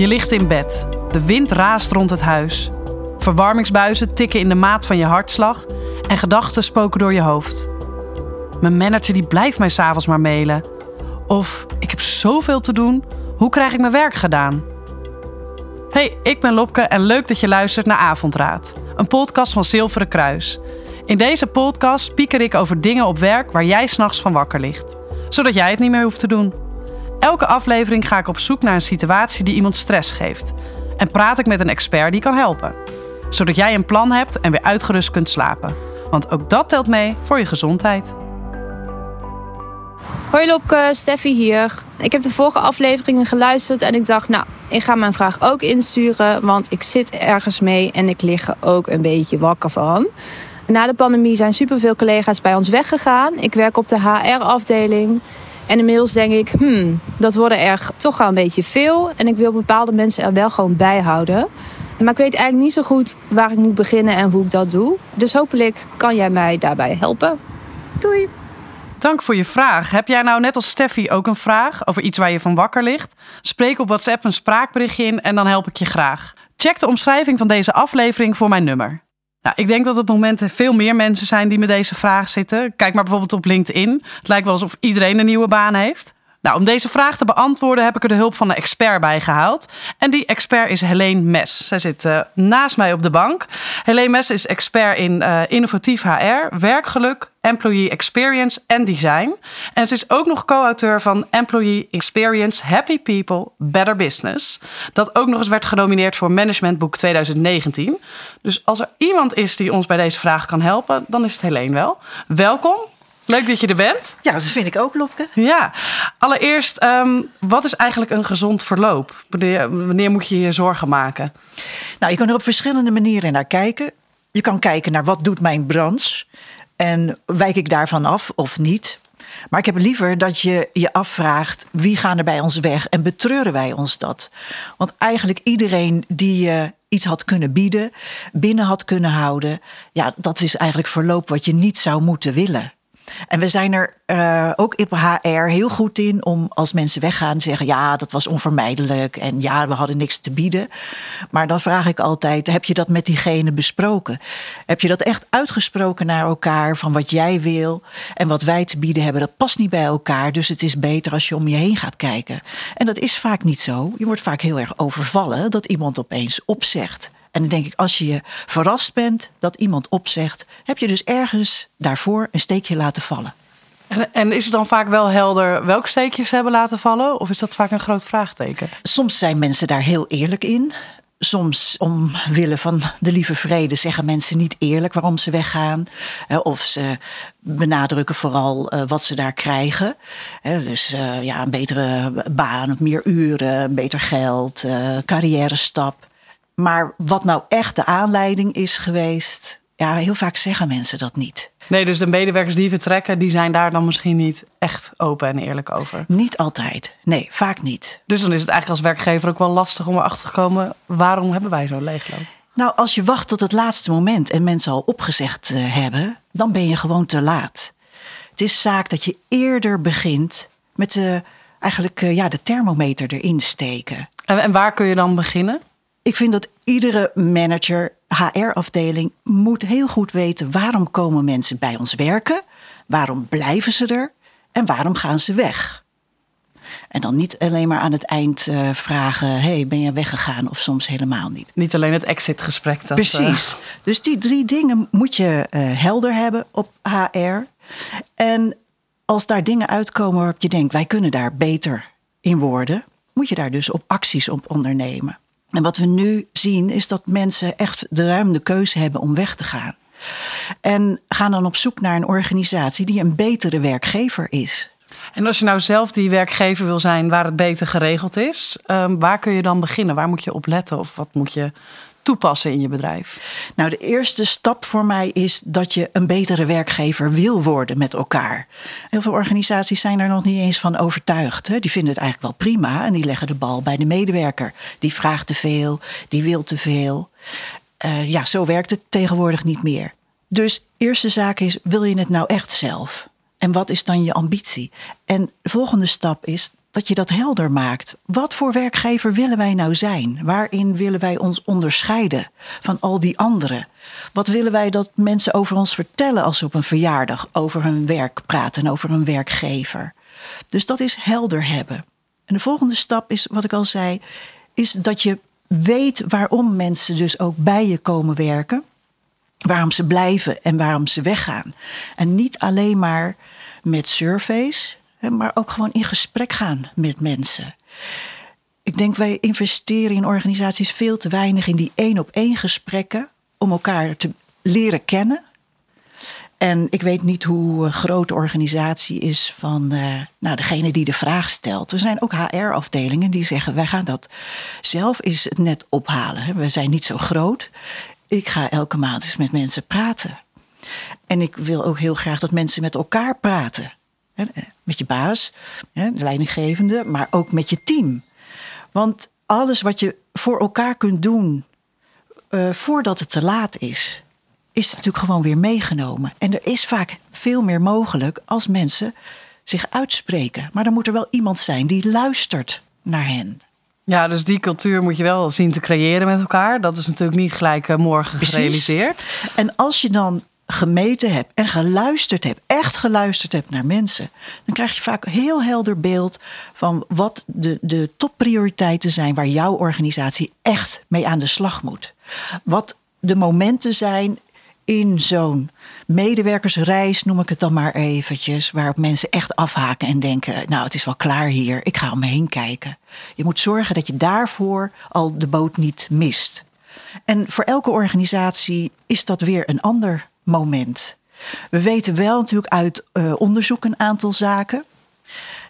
Je ligt in bed. De wind raast rond het huis. Verwarmingsbuizen tikken in de maat van je hartslag en gedachten spoken door je hoofd. Mijn manager die blijft mij s'avonds maar mailen. Of ik heb zoveel te doen, hoe krijg ik mijn werk gedaan? Hey, ik ben Lopke en leuk dat je luistert naar Avondraad, een podcast van Zilveren Kruis. In deze podcast pieker ik over dingen op werk waar jij s'nachts van wakker ligt, zodat jij het niet meer hoeft te doen. Elke aflevering ga ik op zoek naar een situatie die iemand stress geeft en praat ik met een expert die kan helpen, zodat jij een plan hebt en weer uitgerust kunt slapen. Want ook dat telt mee voor je gezondheid. Hoi Lopke, Steffi hier. Ik heb de vorige afleveringen geluisterd en ik dacht, nou, ik ga mijn vraag ook insturen, want ik zit ergens mee en ik lig er ook een beetje wakker van. Na de pandemie zijn superveel collega's bij ons weggegaan. Ik werk op de HR-afdeling. En inmiddels denk ik, hmm, dat worden er toch wel een beetje veel. En ik wil bepaalde mensen er wel gewoon bij houden. Maar ik weet eigenlijk niet zo goed waar ik moet beginnen en hoe ik dat doe. Dus hopelijk kan jij mij daarbij helpen. Doei! Dank voor je vraag. Heb jij nou net als Steffi ook een vraag over iets waar je van wakker ligt? Spreek op WhatsApp een spraakberichtje in en dan help ik je graag. Check de omschrijving van deze aflevering voor mijn nummer. Nou, ik denk dat op het moment veel meer mensen zijn die met deze vraag zitten. Kijk maar bijvoorbeeld op LinkedIn. Het lijkt wel alsof iedereen een nieuwe baan heeft. Nou, om deze vraag te beantwoorden heb ik er de hulp van een expert bij gehaald. En die expert is Helene Mes. Zij zit uh, naast mij op de bank. Helene Mes is expert in uh, innovatief HR, werkgeluk, employee experience en design. En ze is ook nog co-auteur van Employee Experience Happy People Better Business. Dat ook nog eens werd genomineerd voor Managementboek 2019. Dus als er iemand is die ons bij deze vraag kan helpen, dan is het Helene wel. Welkom. Leuk dat je er bent. Ja, dat vind ik ook, Lopke. Ja, allereerst, um, wat is eigenlijk een gezond verloop? Wanneer, wanneer moet je je zorgen maken? Nou, je kan er op verschillende manieren naar kijken. Je kan kijken naar wat doet mijn branche en wijk ik daarvan af of niet. Maar ik heb liever dat je je afvraagt wie gaan er bij ons weg en betreuren wij ons dat? Want eigenlijk iedereen die je iets had kunnen bieden, binnen had kunnen houden, ja, dat is eigenlijk verloop wat je niet zou moeten willen. En we zijn er uh, ook op HR heel goed in om als mensen weggaan zeggen: ja, dat was onvermijdelijk en ja, we hadden niks te bieden. Maar dan vraag ik altijd: heb je dat met diegene besproken? Heb je dat echt uitgesproken naar elkaar van wat jij wil en wat wij te bieden hebben? Dat past niet bij elkaar, dus het is beter als je om je heen gaat kijken. En dat is vaak niet zo. Je wordt vaak heel erg overvallen dat iemand opeens opzegt. En dan denk ik, als je verrast bent dat iemand opzegt, heb je dus ergens daarvoor een steekje laten vallen. En, en, is het dan vaak wel helder welke steekjes ze hebben laten vallen? Of is dat vaak een groot vraagteken? Soms zijn mensen daar heel eerlijk in. Soms omwille van de lieve vrede zeggen mensen niet eerlijk waarom ze weggaan. Of ze benadrukken vooral eh, wat ze daar krijgen. Dus eh, ja, een betere baan, meer uren, beter geld, eh, carrière stap. Maar wat nou echt de aanleiding is geweest, ja, heel vaak zeggen mensen dat niet. Nee, dus de medewerkers die vertrekken, die zijn daar dan misschien niet echt open en eerlijk over. Niet altijd. Nee, vaak niet. Dus dan is het eigenlijk als werkgever ook wel lastig om erachter te komen waarom hebben wij zo'n leegloop? Nou, als je wacht tot het laatste moment en mensen al opgezegd eh, hebben, dan ben je gewoon te laat. Het is zaak dat je eerder begint met de, eigenlijk, uh, ja, de thermometer erin steken. En, en waar kun je dan beginnen? Ik vind dat iedere manager, HR-afdeling, moet heel goed weten waarom komen mensen bij ons werken, waarom blijven ze er en waarom gaan ze weg. En dan niet alleen maar aan het eind uh, vragen: hey, ben je weggegaan? Of soms helemaal niet. Niet alleen het exitgesprek. Dat, Precies. Uh... Dus die drie dingen moet je uh, helder hebben op HR. En als daar dingen uitkomen waarop je denkt: wij kunnen daar beter in worden, moet je daar dus op acties op ondernemen. En wat we nu zien is dat mensen echt de ruimte keuze hebben om weg te gaan. En gaan dan op zoek naar een organisatie die een betere werkgever is. En als je nou zelf die werkgever wil zijn waar het beter geregeld is, um, waar kun je dan beginnen? Waar moet je op letten of wat moet je toepassen in je bedrijf? Nou, de eerste stap voor mij is dat je een betere werkgever wil worden met elkaar. Heel veel organisaties zijn daar nog niet eens van overtuigd. Hè? Die vinden het eigenlijk wel prima en die leggen de bal bij de medewerker. Die vraagt te veel, die wil te veel. Uh, ja, zo werkt het tegenwoordig niet meer. Dus eerste zaak is, wil je het nou echt zelf? En wat is dan je ambitie? En de volgende stap is dat je dat helder maakt. Wat voor werkgever willen wij nou zijn? Waarin willen wij ons onderscheiden van al die anderen? Wat willen wij dat mensen over ons vertellen als ze op een verjaardag over hun werk praten en over hun werkgever? Dus dat is helder hebben. En de volgende stap is, wat ik al zei, is dat je weet waarom mensen dus ook bij je komen werken. Waarom ze blijven en waarom ze weggaan. En niet alleen maar met surveys, maar ook gewoon in gesprek gaan met mensen. Ik denk wij investeren in organisaties veel te weinig in die één op één gesprekken om elkaar te leren kennen. En ik weet niet hoe eh, groot de organisatie is van uh, nou, degene die de vraag stelt. Er zijn ook HR-afdelingen die zeggen: wij gaan dat zelf eens het net ophalen. We zijn niet zo groot. Ik ga elke maand eens met mensen praten. En ik wil ook heel graag dat mensen met elkaar praten. Eh, met je baas, de leidinggevende, maar ook met je team. Want alles wat je voor elkaar kunt doen uh, voordat het te laat is, is natuurlijk gewoon weer meegenomen. En er is vaak veel meer mogelijk als mensen zich uitspreken. Maar dan moet er wel iemand zijn die luistert naar hen. Ja, dus die cultuur moet je wel zien te creëren met elkaar. Dat is natuurlijk niet gelijk uh, morgen Precies. gerealiseerd. En als je dan gemeten hebt en geluisterd hebt, echt geluisterd hebt naar mensen, dan krijg je vaak een heel helder beeld van wat de, de topprioriteiten zijn waar jouw organisatie echt mee aan de slag moet. Wat de momenten zijn in zo'n medewerkersreis, noem ik het dan maar eventjes, waarop mensen echt afhaken en denken: Nou, het is wel klaar hier, ik ga om me heen kijken. Je moet zorgen dat je daarvoor al de boot niet mist. En voor elke organisatie is dat weer een ander moment. We weten wel natuurlijk uit uh, onderzoek een aantal zaken.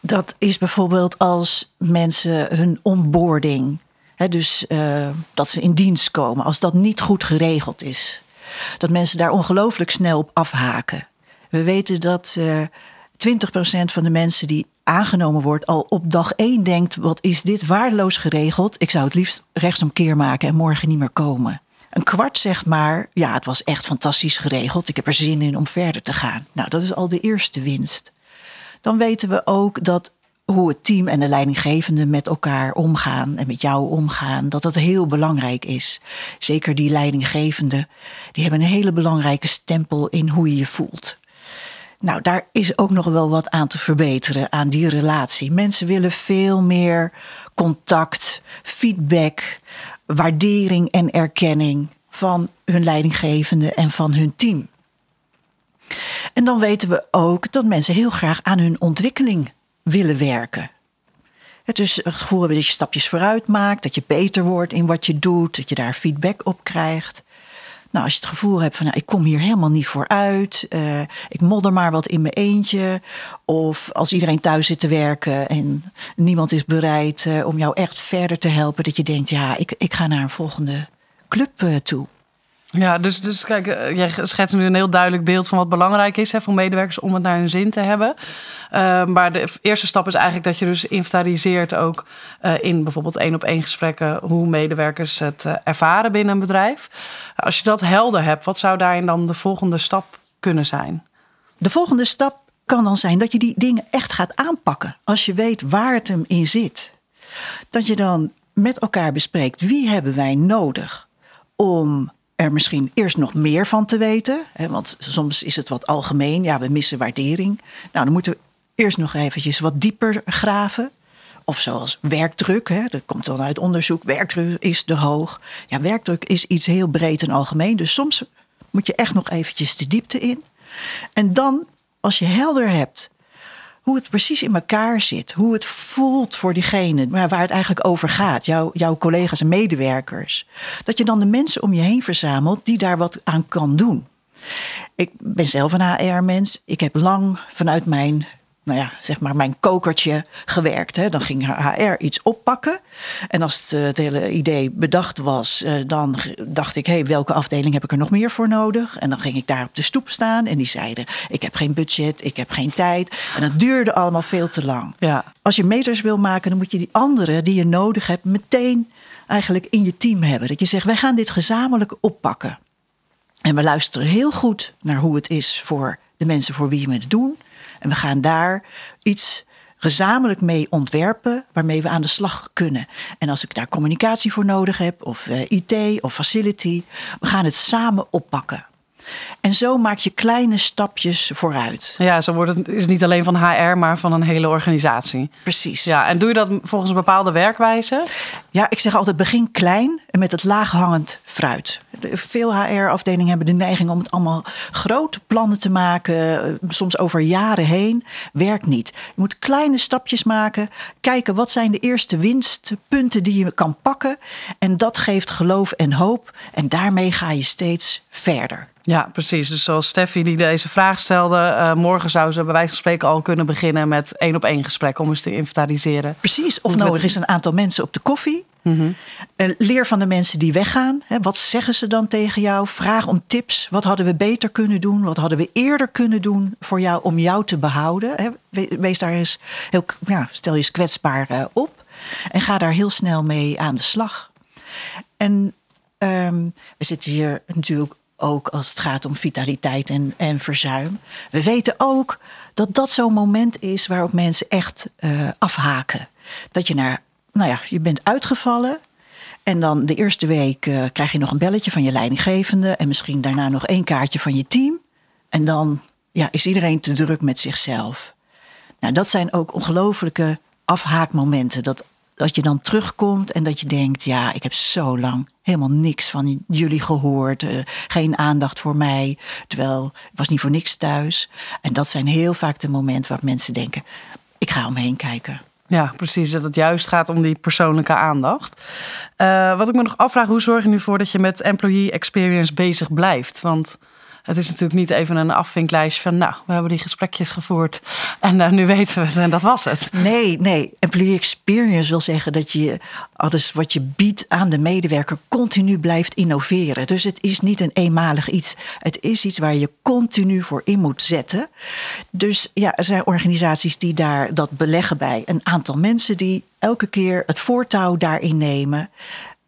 Dat is bijvoorbeeld als mensen hun onboarding, hè, dus uh, dat ze in dienst komen, als dat niet goed geregeld is. Dat mensen daar ongelooflijk snel op afhaken. We weten dat uh, eh, 20% van de mensen die aangenomen wordt, al op dag 1 denkt: wat is dit waardeloos geregeld? Ik zou het liefst rechtsomkeer maken en morgen niet meer komen. Een kwart zegt maar, ja, het was echt fantastisch geregeld. Ik heb er zin in om verder te gaan. Nou, dat is al de eerste winst. Dan weten we ook dat hoe het team en de leidinggevende met elkaar omgaan en met jou omgaan, dat dat heel belangrijk is. Zeker die leidinggevende, die hebben een hele belangrijke stempel in hoe je je voelt. Nou, daar is ook nog wel wat aan te verbeteren aan die relatie. Mensen willen veel meer contact, feedback, waardering en erkenning van hun leidinggevende en van hun team. En dan weten we ook dat mensen heel graag aan hun ontwikkeling willen werken. Het is het gevoel dat je stapjes vooruit maakt, dat je beter wordt in wat je doet, dat je daar feedback op krijgt. Nou, als je het gevoel hebt van nou, ik kom hier helemaal niet vooruit, uh, ik modder maar wat in mijn eentje. Of als iedereen thuis zit te werken en niemand is bereid uh, om jou echt verder te helpen, dat je denkt, ja, ik, ik ga naar een volgende club uh, toe. Ja, dus, dus kijk, eh, jij schetst nu een heel duidelijk beeld van wat belangrijk is hè, voor medewerkers om het naar hun zin te hebben. Uh, maar de eerste stap is eigenlijk dat je dus inventariseert ook uh, in bijvoorbeeld één op één gesprekken hoe medewerkers het uh, ervaren binnen een bedrijf. Als je dat helder hebt, wat zou daarin dan de volgende stap kunnen zijn? De volgende stap kan dan zijn dat je die dingen echt gaat aanpakken. Als je weet waar het hem in zit. Dat je dan met elkaar bespreekt wie hebben wij nodig om er misschien eerst nog meer van te weten. Hè, want soms is het wat algemeen. Ja, we missen waardering. Nou, dan moeten we eerst nog eventjes wat dieper graven. Of zoals werkdruk, hè, dat komt dan uit onderzoek. Werkdruk is te hoog. Ja, werkdruk is iets heel breed en algemeen. Dus soms moet je echt nog eventjes de diepte in. En dan, als je helder hebt hoe het precies in elkaar zit. Hoe het voelt voor diegene waar het eigenlijk over gaat. Jouw, jouw collega's en medewerkers. Dat je dan de mensen om je heen verzamelt die daar wat aan kan doen. Ik ben zelf een HR-mens. Ik heb lang vanuit mijn nou ja, zeg maar mijn kokertje gewerkt. Hè. Dan ging HR iets oppakken. En als het, eh, het hele idee bedacht was, eh, dan dacht ik: hé, hey, welke afdeling heb ik er nog meer voor nodig? En dan ging ik daar op de stoep staan en die zeiden: ik heb geen budget, ik heb geen tijd. En dat duurde allemaal veel te lang. Ja. Als je meters wil maken, dan moet je die anderen die je nodig hebt meteen eigenlijk in je team hebben. Dat je zegt: wij gaan dit gezamenlijk oppakken. En we luisteren heel goed naar hoe het is voor de mensen voor wie we het doen. En we gaan daar iets gezamenlijk mee ontwerpen waarmee we aan de slag kunnen. En als ik daar communicatie voor nodig heb, of uh, IT of facility, we gaan het samen oppakken. En zo maak je kleine stapjes vooruit. Ja, zo wordt het is niet alleen van HR, maar van een hele organisatie. Precies. Ja, en doe je dat volgens een bepaalde werkwijze? Ja, ik zeg altijd begin klein en met het laaghangend fruit. Veel HR-afdelingen hebben de neiging om het allemaal grote plannen te maken, eh, soms over jaren heen. Werkt niet. Je moet kleine stapjes maken, kijken wat zijn de eerste winstpunten die je kan pakken. En dat geeft geloof en hoop. En daarmee ga je steeds verder. Ja, precies. Dus zoals Steffi die deze vraag stelde, uh, morgen zou ze bij wijze van spreken al kunnen beginnen met één op één gesprek om eens te inventariseren. Precies. Of nodig is een aantal mensen op de koffie. Mm leer van de mensen die weggaan. Wat zeggen ze dan tegen jou? Vraag om tips. Wat hadden we beter kunnen doen? Wat hadden we eerder kunnen doen voor jou om jou te behouden? Wees daar eens heel, ja, stel je eens kwetsbaar eh, op en ga daar heel snel mee aan de slag. En um, we zitten hier natuurlijk ook als het gaat om vitaliteit en, en verzuim. We weten ook dat dat zo'n moment is waarop mensen echt uh, afhaken. Dat je naar, nou ja, je bent uitgevallen. En dan de eerste week uh, krijg je nog een belletje van je leidinggevende. En misschien daarna nog één kaartje van je team. En dan ja, is iedereen te druk met zichzelf. Nou, dat zijn ook ongelofelijke afhaakmomenten. Dat dat je dan terugkomt en dat je denkt: ja, ik heb zo lang helemaal niks van jullie gehoord. Uh, geen aandacht voor mij. Terwijl ik was niet voor niks thuis. En dat zijn heel vaak de momenten waar mensen denken: ik ga omheen kijken. Ja, precies. Dat het juist gaat om die persoonlijke aandacht. Uh, wat ik me nog afvraag, hoe zorg je nu voor dat je met employee experience bezig blijft? Want het is natuurlijk niet even een afvinklijstje van, nou, we hebben die gesprekjes gevoerd en uh, nu weten we het en dat was het. Nee, nee. Employee experience wil zeggen dat je alles wat je biedt aan de medewerker continu blijft innoveren. Dus het is niet een eenmalig iets. Het is iets waar je continu voor in moet zetten. Dus ja, er zijn organisaties die daar dat beleggen bij een aantal mensen die elke keer het voortouw daarin nemen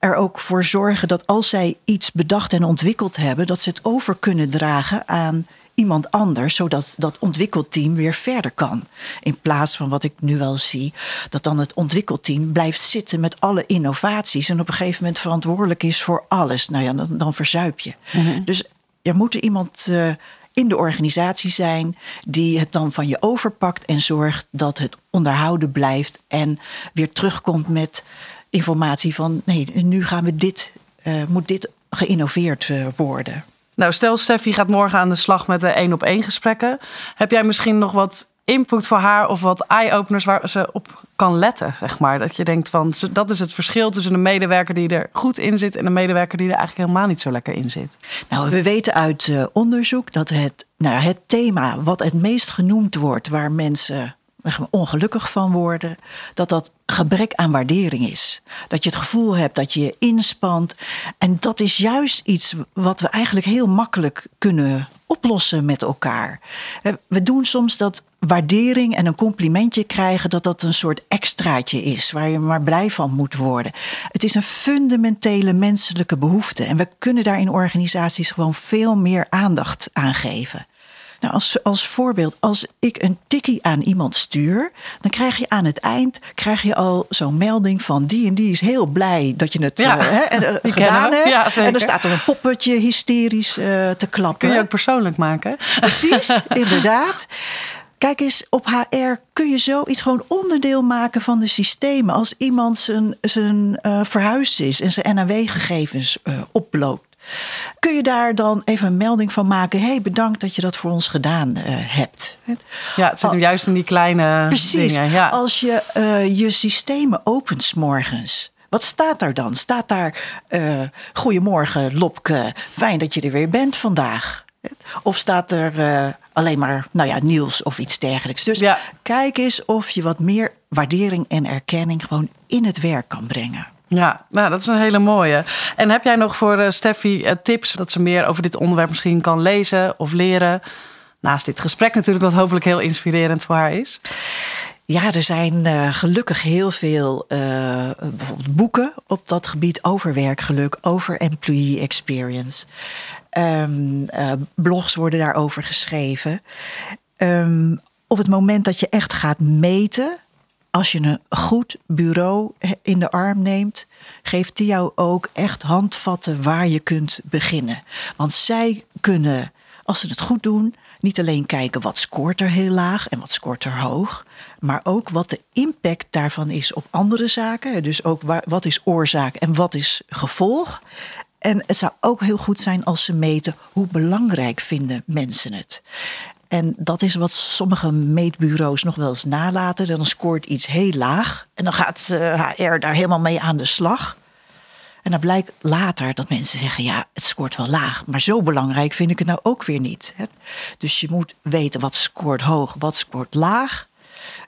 er ook voor zorgen dat als zij iets bedacht en ontwikkeld hebben, dat ze het over kunnen dragen aan iemand anders, zodat dat ontwikkelteam weer verder kan. In plaats van wat ik nu wel zie, dat dan het ontwikkelteam blijft zitten met alle innovaties en op een gegeven moment verantwoordelijk is voor alles. Nou ja, dan, dan verzuip je. Mhm. Dus er moet iemand uh, in de organisatie zijn die het dan van je overpakt en zorgt dat het onderhouden blijft en weer terugkomt met informatie van nee, nu gaan we dit, uh, moet dit geïnnoveerd uh, worden. Nou, stel Steffi gaat morgen aan de slag met de één op één gesprekken. Heb jij misschien nog wat input voor haar of wat eye-openers waar ze op kan letten, zeg maar? Dat je denkt van, dat is het verschil tussen een medewerker die er goed in zit en een medewerker die er eigenlijk helemaal niet zo lekker in zit. Nou, we weten uit uh, onderzoek dat het, nou, het thema wat het meest genoemd wordt, waar mensen ongelukkig van worden, dat dat gebrek aan waardering is. Dat je het gevoel hebt dat je je inspant. En dat is juist iets wat we eigenlijk heel makkelijk kunnen oplossen met elkaar. We doen soms dat waardering en een complimentje krijgen, dat dat een soort extraatje is, waar je maar blij van moet worden. Het is een fundamentele menselijke behoefte en we kunnen daar in organisaties gewoon veel meer aandacht aan geven. Nou, als, als voorbeeld, als ik een tikkie aan iemand stuur, dan krijg je aan het eind krijg je al zo'n melding van die en die is heel blij dat je het ja, uh, hè, gedaan hebt. Ja, en dan staat er een poppetje hysterisch uh, te klappen. Kun je ook persoonlijk maken. Precies, inderdaad. Kijk eens, op HR kun je zoiets gewoon onderdeel maken van de systemen. Als iemand zijn, zijn uh, verhuis is en zijn NAW-gegevens uh, oploopt Kun je daar dan even een melding van maken? hey, bedankt dat je dat voor ons gedaan uh, hebt. Ja, het zit hem juist in die kleine Precies. dingen. Ja. Als je uh, je systemen opent morgens. Wat staat daar dan? Staat daar uh, Goedemorgen Lopke, fijn dat je er weer bent vandaag? Of staat er uh, alleen maar, nou ja, Niels of iets dergelijks. Dus ja. kijk eens of je wat meer waardering en erkenning gewoon in het werk kan brengen. Ja, nou, dat is een hele mooie. En heb jij nog voor uh, Steffi uh, tips dat ze meer over dit onderwerp misschien kan lezen of leren? Naast dit gesprek natuurlijk, wat hopelijk heel inspirerend voor haar is. Ja, er zijn uh, gelukkig heel veel bijvoorbeeld boeken op dat gebied over werkgeluk, over employee experience. Um, blogs worden daarover geschreven. Um, op het moment dat je echt gaat meten, als je een goed bureau in de arm neemt, geeft die jou ook echt handvatten waar je kunt beginnen. Want zij kunnen, als ze het goed doen, niet alleen kijken wat scoort er heel laag en wat scoort er hoog, maar ook wat de impact daarvan is op andere zaken. Dus ook wat is oorzaak en wat is gevolg. En het zou ook heel goed zijn als ze meten hoe belangrijk vinden mensen het. En dat is wat sommige meetbureaus nog wel eens nalaten. Dan scoort iets heel laag en dan gaat HR eh, daar helemaal mee aan de slag. En dan blijkt later dat mensen zeggen: ja, het scoort wel laag, maar zo belangrijk vind ik het nou ook weer niet. Dus je moet weten wat scoort hoog, wat scoort laag.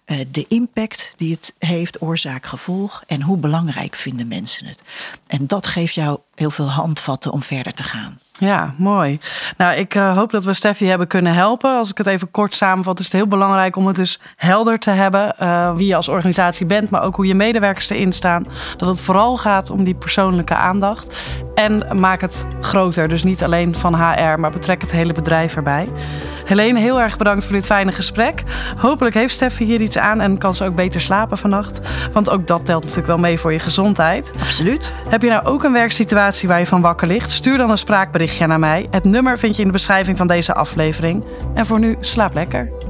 Eh, de impact die het heeft, oorzaak, gevolg en hoe belangrijk vinden mensen het. En dat geeft jou heel veel handvatten om verder te gaan. Ja, mooi. Nou, ik uh, hoop dat we Steffi hebben kunnen helpen. Als ik het even kort samenvat, is het heel belangrijk om het dus helder te hebben. Uh, wie je als organisatie bent, maar ook hoe je medewerkers erin staan. Dat het vooral gaat om die persoonlijke aandacht. En maak het groter. Dus niet alleen van HR, maar betrek het hele bedrijf erbij. Helene, heel erg bedankt voor dit fijne gesprek. Hopelijk heeft Steffi hier iets aan en kan ze ook beter slapen vannacht. Want ook dat telt natuurlijk wel mee voor je gezondheid. Absoluut. Heb je nou ook een werksituatie waar je van wakker ligt? Stuur dan een spraakberichtje naar mij. Het nummer vind je in de beschrijving van deze aflevering. En voor nu, slaap lekker.